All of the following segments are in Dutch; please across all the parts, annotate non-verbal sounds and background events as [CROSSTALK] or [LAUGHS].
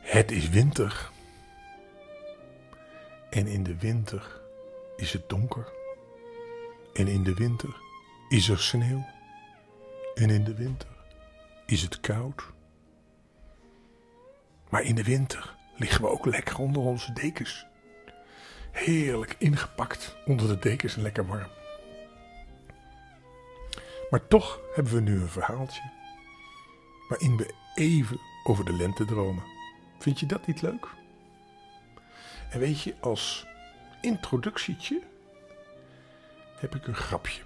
Het is winter. En in de winter is het donker. En in de winter is er sneeuw. En in de winter is het koud. Maar in de winter liggen we ook lekker onder onze dekens. Heerlijk ingepakt onder de dekens en lekker warm. Maar toch hebben we nu een verhaaltje waarin we even over de lente dromen. Vind je dat niet leuk? En weet je, als introductietje heb ik een grapje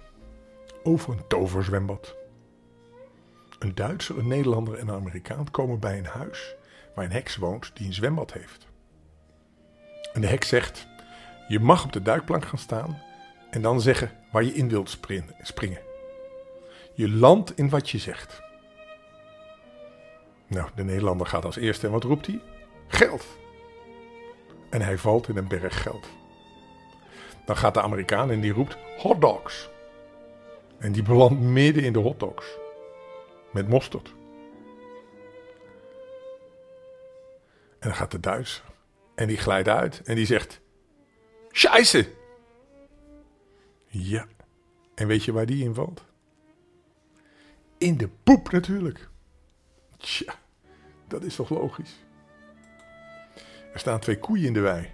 over een toverzwembad. Een Duitser, een Nederlander en een Amerikaan komen bij een huis waar een heks woont die een zwembad heeft. En de heks zegt: Je mag op de duikplank gaan staan en dan zeggen waar je in wilt springen. Je landt in wat je zegt. Nou, de Nederlander gaat als eerste en wat roept hij? Geld. En hij valt in een berg geld. Dan gaat de Amerikaan en die roept hotdogs. En die belandt midden in de hotdogs. Met mosterd. En dan gaat de Duitser. En die glijdt uit en die zegt: Scheisse! Ja. En weet je waar die in valt? In de poep natuurlijk. Tja, dat is toch logisch? Er staan twee koeien in de wei.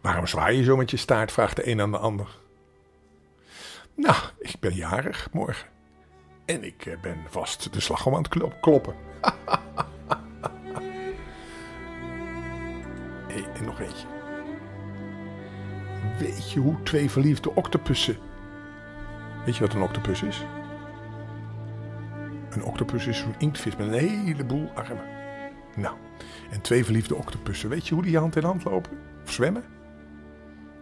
Waarom zwaai je zo met je staart? vraagt de een aan de ander. Nou, ik ben jarig morgen. En ik eh, ben vast de slag om aan het kloppen. [LAUGHS] hey, en nog eentje. Weet je hoe twee verliefde octopussen... Weet je wat een octopus is? Een octopus is zo'n inktvis met een heleboel armen. Nou, en twee verliefde octopussen. Weet je hoe die hand in hand lopen? Of zwemmen?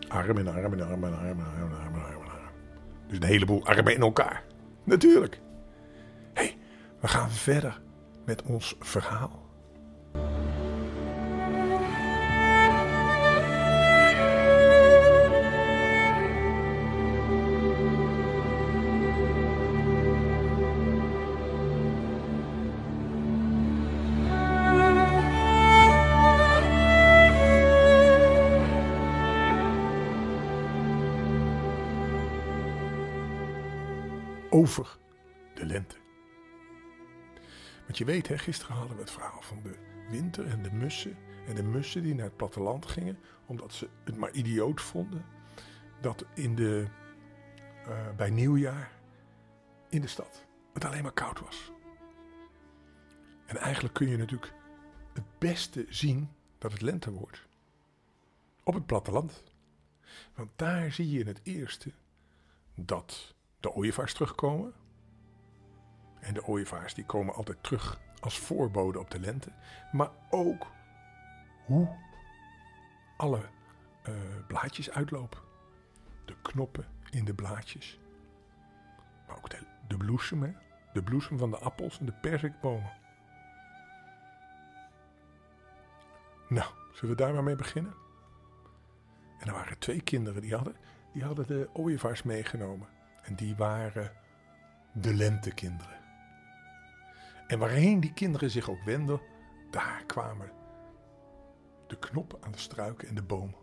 Arm en arm en arm en arm en arm en arm. Dus een heleboel armen in elkaar. Natuurlijk. Hé, hey, we gaan verder met ons verhaal. Over de lente. Want je weet, hè, gisteren hadden we het verhaal van de winter en de mussen. En de mussen die naar het platteland gingen, omdat ze het maar idioot vonden dat in de, uh, bij nieuwjaar in de stad het alleen maar koud was. En eigenlijk kun je natuurlijk het beste zien dat het lente wordt. Op het platteland. Want daar zie je het eerste dat de ooievaars terugkomen. En de ooievaars die komen altijd terug als voorbode op de lente. Maar ook hoe alle uh, blaadjes uitlopen. De knoppen in de blaadjes. Maar ook de, de bloesem, hè? de bloesem van de appels en de perzikbomen. Nou, zullen we daar maar mee beginnen? En er waren twee kinderen die hadden, die hadden de ooievaars meegenomen. En die waren de lentekinderen. En waarheen die kinderen zich ook wenden, daar kwamen de knoppen aan de struiken en de bomen.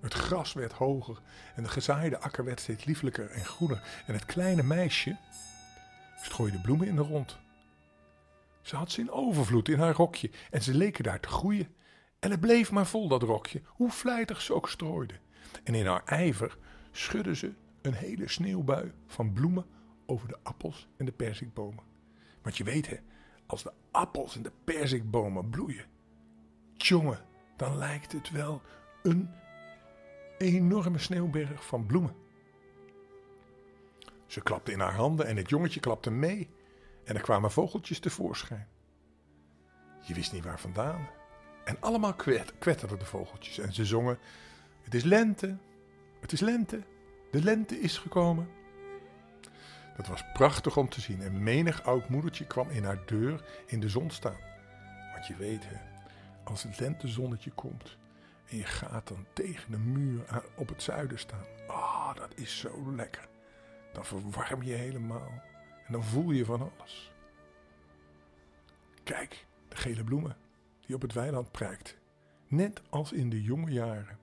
Het gras werd hoger en de gezaaide akker werd steeds lieflijker en groener. En het kleine meisje strooide bloemen in de rond. Ze had ze in overvloed in haar rokje en ze leken daar te groeien. En het bleef maar vol, dat rokje, hoe vlijtig ze ook strooide. En in haar ijver schudde ze een hele sneeuwbui van bloemen over de appels en de perzikbomen. Want je weet hè, als de appels en de perzikbomen bloeien, jongen, dan lijkt het wel een enorme sneeuwberg van bloemen. Ze klapte in haar handen en het jongetje klapte mee en er kwamen vogeltjes tevoorschijn. Je wist niet waar vandaan. En allemaal kwetterden de vogeltjes en ze zongen: Het is lente, het is lente, de lente is gekomen. Dat was prachtig om te zien en menig oud moedertje kwam in haar deur in de zon staan. Want je weet hè, als het lentezonnetje komt en je gaat dan tegen de muur op het zuiden staan. Ah, oh, dat is zo lekker. Dan verwarm je helemaal en dan voel je van alles. Kijk, de gele bloemen die op het weiland prijkt. Net als in de jonge jaren.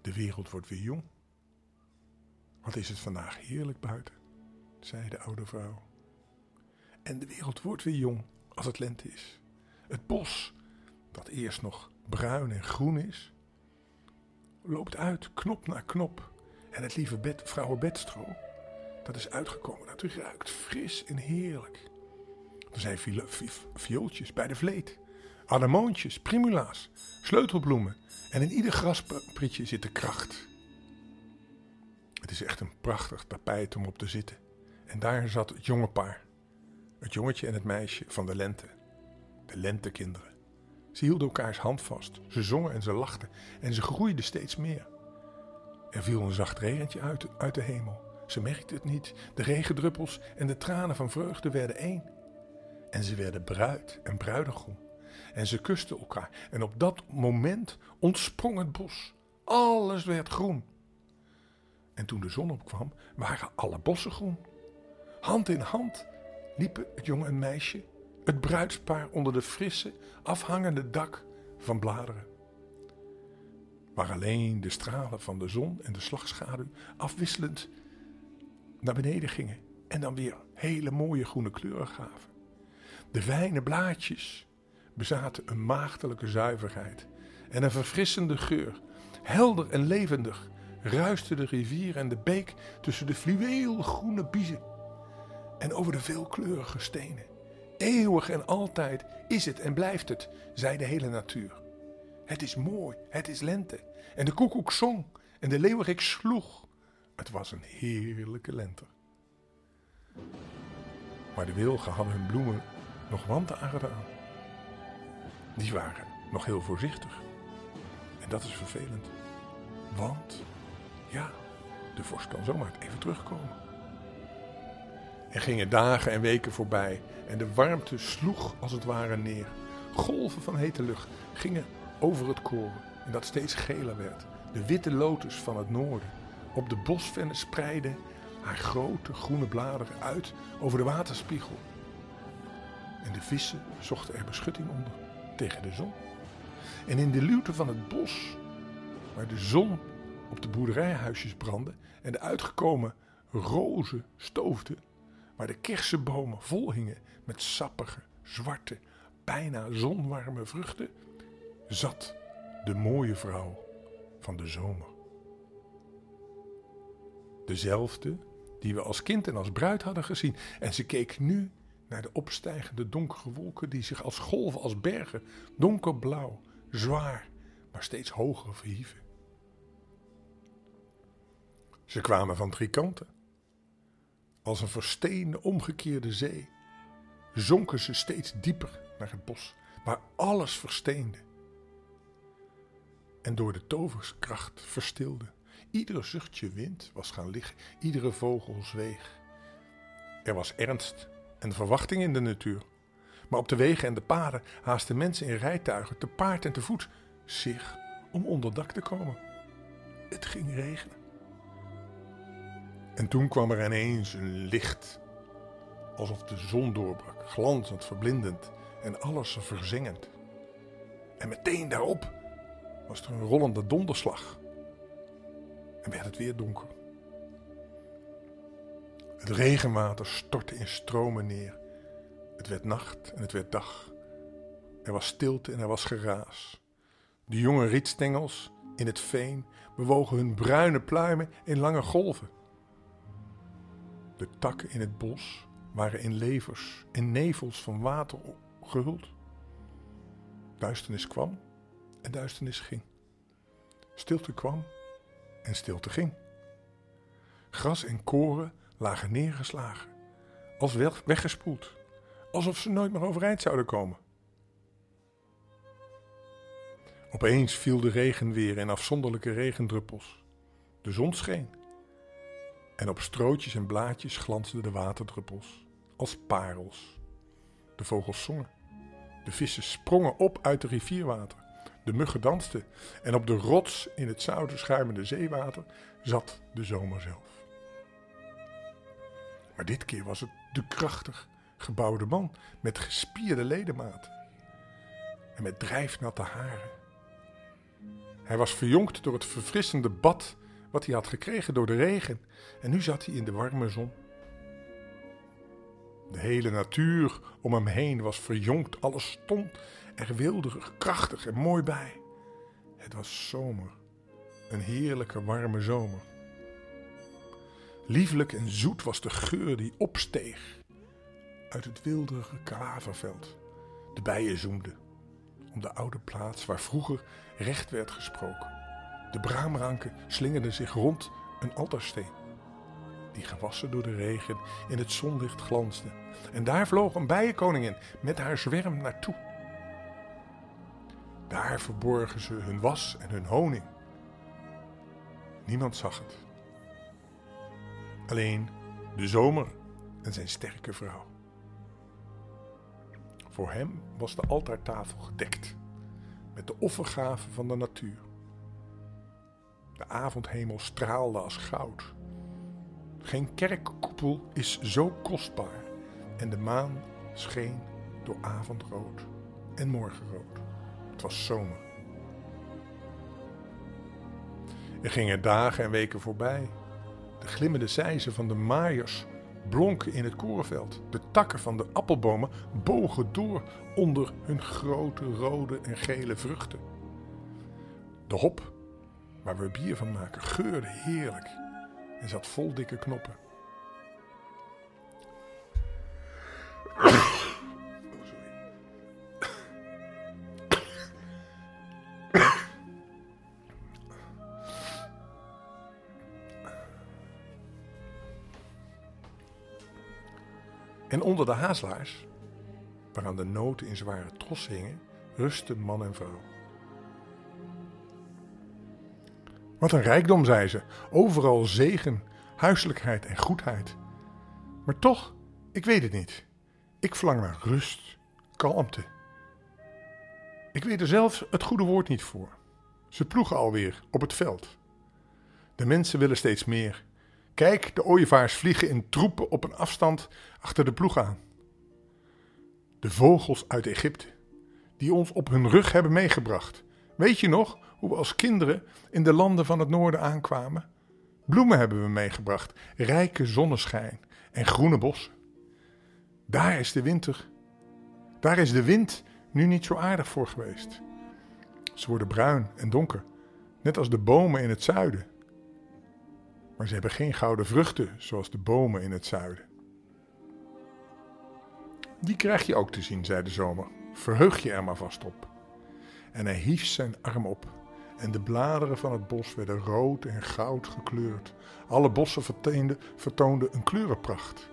De wereld wordt weer jong. Wat is het vandaag heerlijk buiten, zei de oude vrouw. En de wereld wordt weer jong als het lente is. Het bos, dat eerst nog bruin en groen is, loopt uit, knop na knop. En het lieve bed, vrouwenbedstro, dat is uitgekomen. Dat ruikt fris en heerlijk. Er zijn viooltjes bij de vleet, anemoontjes, primula's, sleutelbloemen. En in ieder grasprietje zit de kracht. Is echt een prachtig tapijt om op te zitten. En daar zat het jonge paar. Het jongetje en het meisje van de lente. De lentekinderen. Ze hielden elkaars hand vast. Ze zongen en ze lachten. En ze groeiden steeds meer. Er viel een zacht regentje uit, uit de hemel. Ze merkte het niet. De regendruppels en de tranen van vreugde werden één. En ze werden bruid en bruidegom. En ze kusten elkaar. En op dat moment ontsprong het bos. Alles werd groen. En toen de zon opkwam, waren alle bossen groen. Hand in hand liepen het jonge en meisje, het bruidspaar onder de frisse, afhangende dak van bladeren. Waar alleen de stralen van de zon en de slagschaduw afwisselend naar beneden gingen en dan weer hele mooie groene kleuren gaven. De fijne blaadjes bezaten een maagdelijke zuiverheid en een verfrissende geur. Helder en levendig ruiste de rivier en de beek tussen de fluweelgroene biezen en over de veelkleurige stenen. Eeuwig en altijd is het en blijft het, zei de hele natuur. Het is mooi, het is lente. En de koekoek zong en de leeuwerik sloeg. Het was een heerlijke lente. Maar de wilgen hadden hun bloemen nog wanten aangedaan. Die waren nog heel voorzichtig. En dat is vervelend. Want, ja, de vorst kan zomaar even terugkomen. Er gingen dagen en weken voorbij en de warmte sloeg als het ware neer. Golven van hete lucht gingen over het koren en dat steeds geler werd. De witte lotus van het noorden op de bosvennen spreidde haar grote groene bladeren uit over de waterspiegel. En de vissen zochten er beschutting onder tegen de zon. En in de luwte van het bos, waar de zon op de boerderijhuisjes brandde en de uitgekomen rozen stoofden, waar de kersenbomen vol hingen met sappige, zwarte, bijna zonwarme vruchten, zat de mooie vrouw van de zomer. Dezelfde die we als kind en als bruid hadden gezien. En ze keek nu naar de opstijgende donkere wolken die zich als golven, als bergen, donkerblauw, zwaar, maar steeds hoger verhieven. Ze kwamen van drie kanten. Als een versteende, omgekeerde zee zonken ze steeds dieper naar het bos, waar alles versteende. En door de toverskracht verstilde. Iedere zuchtje wind was gaan liggen, iedere vogel zweeg. Er was ernst en verwachting in de natuur. Maar op de wegen en de paden haasten mensen in rijtuigen, te paard en te voet, zich om onder dak te komen. Het ging regenen. En toen kwam er ineens een licht, alsof de zon doorbrak, glanzend, verblindend en alles verzengend. En meteen daarop was er een rollende donderslag en werd het weer donker. Het regenwater stortte in stromen neer. Het werd nacht en het werd dag. Er was stilte en er was geraas. De jonge rietstengels in het veen bewogen hun bruine pluimen in lange golven. De takken in het bos waren in levers en nevels van water gehuld. Duisternis kwam en duisternis ging. Stilte kwam en stilte ging. Gras en koren lagen neergeslagen, als weggespoeld, alsof ze nooit meer overeind zouden komen. Opeens viel de regen weer in afzonderlijke regendruppels. De zon scheen. En op strootjes en blaadjes glansden de waterdruppels, als parels. De vogels zongen. De vissen sprongen op uit de rivierwater. De muggen dansten. En op de rots in het zoute schuimende zeewater zat de zomer zelf. Maar dit keer was het de krachtig gebouwde man met gespierde ledematen en met drijfnatte haren. Hij was verjongd door het verfrissende bad wat hij had gekregen door de regen en nu zat hij in de warme zon. De hele natuur om hem heen was verjongd, alles stond er wilderig, krachtig en mooi bij. Het was zomer, een heerlijke warme zomer. Lieflijk en zoet was de geur die opsteeg uit het wilderige klaverveld. De bijen zoemden om de oude plaats waar vroeger recht werd gesproken. De braamranken slingerden zich rond een altaarsteen, die gewassen door de regen in het zonlicht glansde. En daar vloog een bijenkoningin met haar zwerm naartoe. Daar verborgen ze hun was en hun honing. Niemand zag het. Alleen de zomer en zijn sterke vrouw. Voor hem was de altaartafel gedekt met de offergaven van de natuur. De avondhemel straalde als goud. Geen kerkkoepel is zo kostbaar en de maan scheen door avondrood en morgenrood. Het was zomer. Er gingen dagen en weken voorbij. De glimmende zijzen van de maaiers blonken in het korenveld. De takken van de appelbomen bogen door onder hun grote rode en gele vruchten. De hop, waar we bier van maken, geurde heerlijk en zat vol dikke knoppen. En onder de hazelaars, waaraan de noten in zware tros hingen, rustten man en vrouw. Wat een rijkdom, zei ze. Overal zegen, huiselijkheid en goedheid. Maar toch, ik weet het niet. Ik verlang naar rust, kalmte. Ik weet er zelfs het goede woord niet voor. Ze ploegen alweer op het veld. De mensen willen steeds meer. Kijk, de ooievaars vliegen in troepen op een afstand achter de ploeg aan. De vogels uit Egypte, die ons op hun rug hebben meegebracht. Weet je nog hoe we als kinderen in de landen van het noorden aankwamen? Bloemen hebben we meegebracht, rijke zonneschijn en groene bossen. Daar is de winter. Daar is de wind nu niet zo aardig voor geweest. Ze worden bruin en donker, net als de bomen in het zuiden. Maar ze hebben geen gouden vruchten zoals de bomen in het zuiden. Die krijg je ook te zien, zei de zomer. Verheug je er maar vast op. En hij hief zijn arm op. En de bladeren van het bos werden rood en goud gekleurd. Alle bossen vertoonden een kleurenpracht.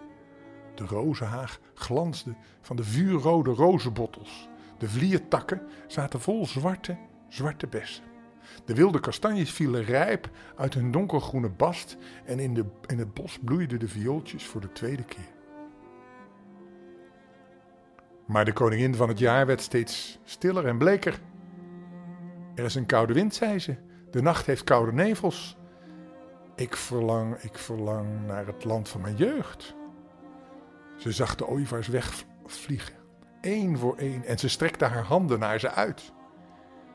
De rozenhaag glansde van de vuurrode rozenbottels. De vliertakken zaten vol zwarte, zwarte bessen. De wilde kastanjes vielen rijp uit hun donkergroene bast en in, de, in het bos bloeiden de viooltjes voor de tweede keer. Maar de koningin van het jaar werd steeds stiller en bleker. Er is een koude wind, zei ze. De nacht heeft koude nevels. Ik verlang, ik verlang naar het land van mijn jeugd. Ze zag de ooievaars wegvliegen, één voor één, en ze strekte haar handen naar ze uit.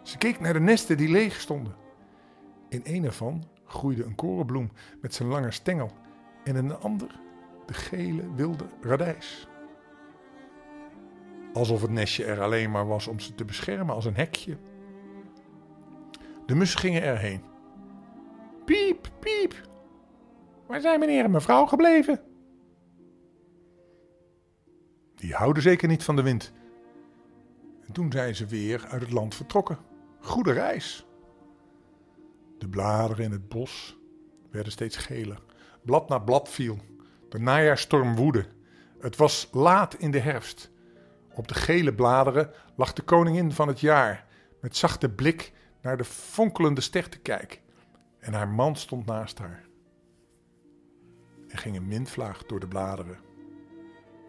Ze keek naar de nesten die leeg stonden. In een ervan groeide een korenbloem met zijn lange stengel en in een ander de gele wilde radijs. Alsof het nestje er alleen maar was om ze te beschermen als een hekje. De mussen gingen erheen. Piep, piep. Waar zijn meneer en mevrouw gebleven? Die houden zeker niet van de wind. En toen zijn ze weer uit het land vertrokken. Goede reis. De bladeren in het bos werden steeds geler. Blad na blad viel. De najaarstorm woedde. Het was laat in de herfst. Op de gele bladeren lag de koningin van het jaar met zachte blik naar de fonkelende ster te kijken. En haar man stond naast haar. Er ging een mintvlaag door de bladeren.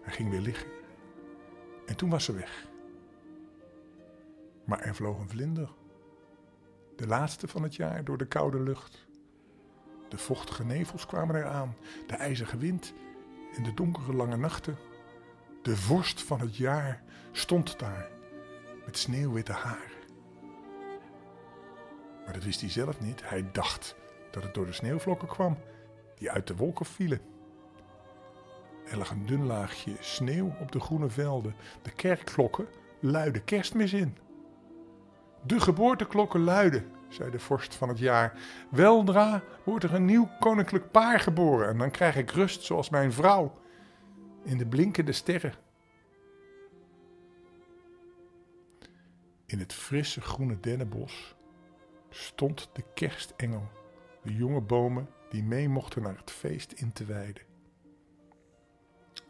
Hij ging weer liggen. En toen was ze weg. Maar er vloog een vlinder. De laatste van het jaar door de koude lucht. De vochtige nevels kwamen eraan, de ijzige wind en de donkere lange nachten. De vorst van het jaar stond daar met sneeuwwitte haren. Maar dat wist hij zelf niet. Hij dacht dat het door de sneeuwvlokken kwam die uit de wolken vielen. Er lag een dun laagje sneeuw op de groene velden. De kerkklokken luiden kerstmis in. De geboorteklokken luiden, zei de vorst van het jaar. Weldra wordt er een nieuw koninklijk paar geboren en dan krijg ik rust zoals mijn vrouw in de blinkende sterren. In het frisse groene dennenbos stond de kerstengel, de jonge bomen die mee mochten naar het feest in te wijden.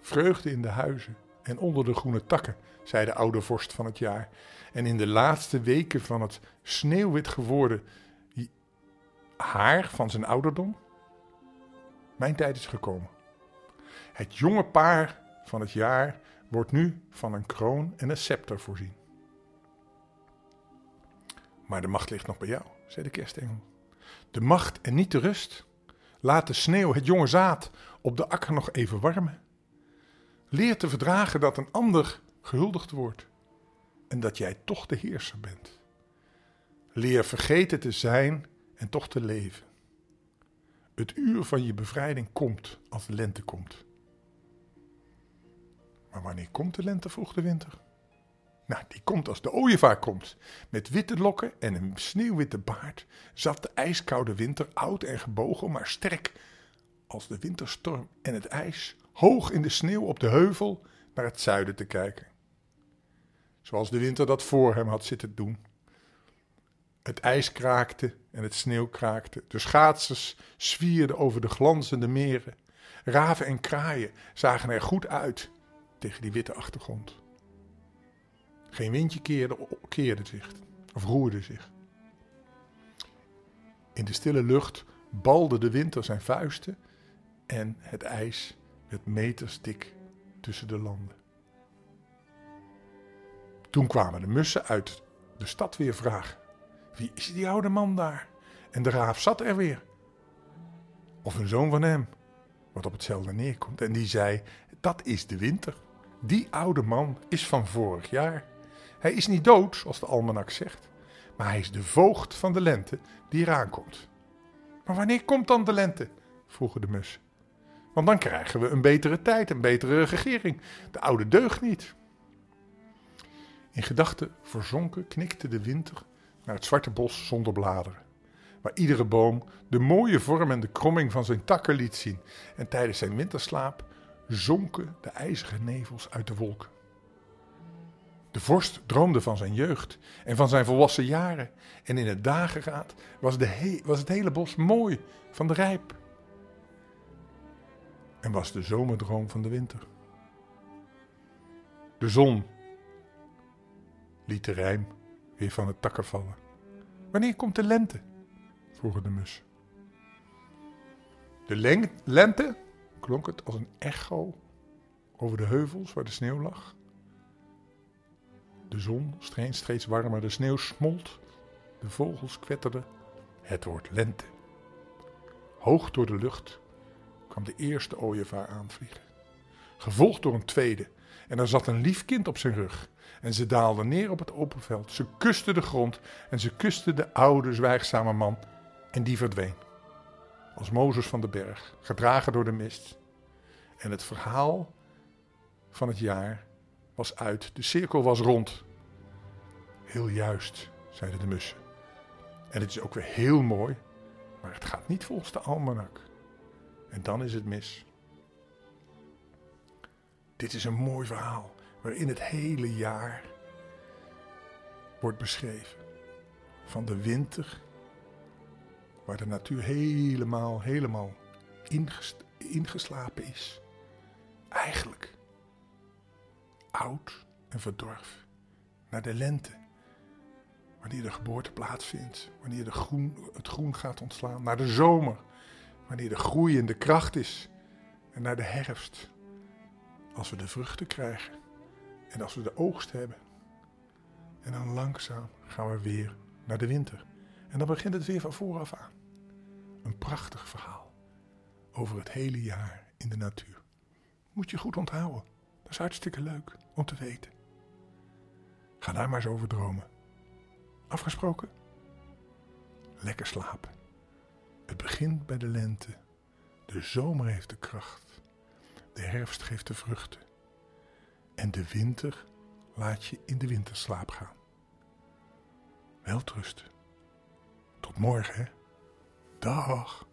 Vreugde in de huizen en onder de groene takken, zei de oude vorst van het jaar. En in de laatste weken van het sneeuwwit geworden haar van zijn ouderdom, mijn tijd is gekomen. Het jonge paar van het jaar wordt nu van een kroon en een scepter voorzien. Maar de macht ligt nog bij jou, zei de kerstengel. De macht en niet de rust. Laat de sneeuw het jonge zaad op de akker nog even warmen. Leer te verdragen dat een ander gehuldigd wordt en dat jij toch de heerser bent. Leer vergeten te zijn en toch te leven. Het uur van je bevrijding komt als de lente komt. Maar wanneer komt de lente, vroeg de winter. Nou, die komt als de ooievaar komt. Met witte lokken en een sneeuwwitte baard zat de ijskoude winter oud en gebogen, maar sterk als de winterstorm en het ijs, hoog in de sneeuw op de heuvel naar het zuiden te kijken. Zoals de winter dat voor hem had zitten doen. Het ijs kraakte en het sneeuw kraakte. De schaatsers zwierden over de glanzende meren. Raven en kraaien zagen er goed uit tegen die witte achtergrond. Geen windje keerde, keerde zich of roerde zich. In de stille lucht balde de winter zijn vuisten en het ijs werd meters dik tussen de landen. Toen kwamen de mussen uit de stad weer vragen: Wie is die oude man daar? En de raaf zat er weer. Of een zoon van hem, wat op hetzelfde neerkomt. En die zei: Dat is de winter. Die oude man is van vorig jaar. Hij is niet dood, zoals de almanak zegt, maar hij is de voogd van de lente die eraan komt. Maar wanneer komt dan de lente? vroegen de mus. Want dan krijgen we een betere tijd, een betere regering. De oude deugt niet. In gedachten verzonken knikte de winter naar het zwarte bos zonder bladeren, waar iedere boom de mooie vorm en de kromming van zijn takken liet zien. En tijdens zijn winterslaap zonken de ijzige nevels uit de wolken. De vorst droomde van zijn jeugd en van zijn volwassen jaren. En in het dageraad was, de was het hele bos mooi van de rijp. En was de zomerdroom van de winter. De zon liet de rijm weer van het takken vallen. Wanneer komt de lente? vroegen de mus. De lente klonk het als een echo over de heuvels waar de sneeuw lag. De zon scheen steeds warmer, de sneeuw smolt, de vogels kwetterden. Het wordt lente. Hoog door de lucht kwam de eerste ooievaar aanvliegen, gevolgd door een tweede. En er zat een lief kind op zijn rug. En ze daalden neer op het open veld. Ze kusten de grond en ze kusten de oude, zwijgzame man. En die verdween. Als Mozes van de berg, gedragen door de mist. En het verhaal van het jaar was uit, de cirkel was rond. Heel juist, zeiden de mussen. En het is ook weer heel mooi, maar het gaat niet volgens de almanak. En dan is het mis. Dit is een mooi verhaal waarin het hele jaar wordt beschreven. Van de winter, waar de natuur helemaal, helemaal ingeslapen is. Eigenlijk oud en verdorven. Naar de lente, wanneer de geboorte plaatsvindt, wanneer de groen, het groen gaat ontslaan. Naar de zomer, wanneer de groei en de kracht is. En naar de herfst, als we de vruchten krijgen en als we de oogst hebben. En dan langzaam gaan we weer naar de winter. En dan begint het weer van vooraf aan. Een prachtig verhaal over het hele jaar in de natuur. Moet je goed onthouden. Dat is hartstikke leuk om te weten. Ga daar maar eens over dromen. Afgesproken? Lekker slapen. Het begint bij de lente. De zomer heeft de kracht. De herfst geeft de vruchten. En de winter laat je in de winterslaap gaan. Welterusten. Tot morgen, hè? Dag.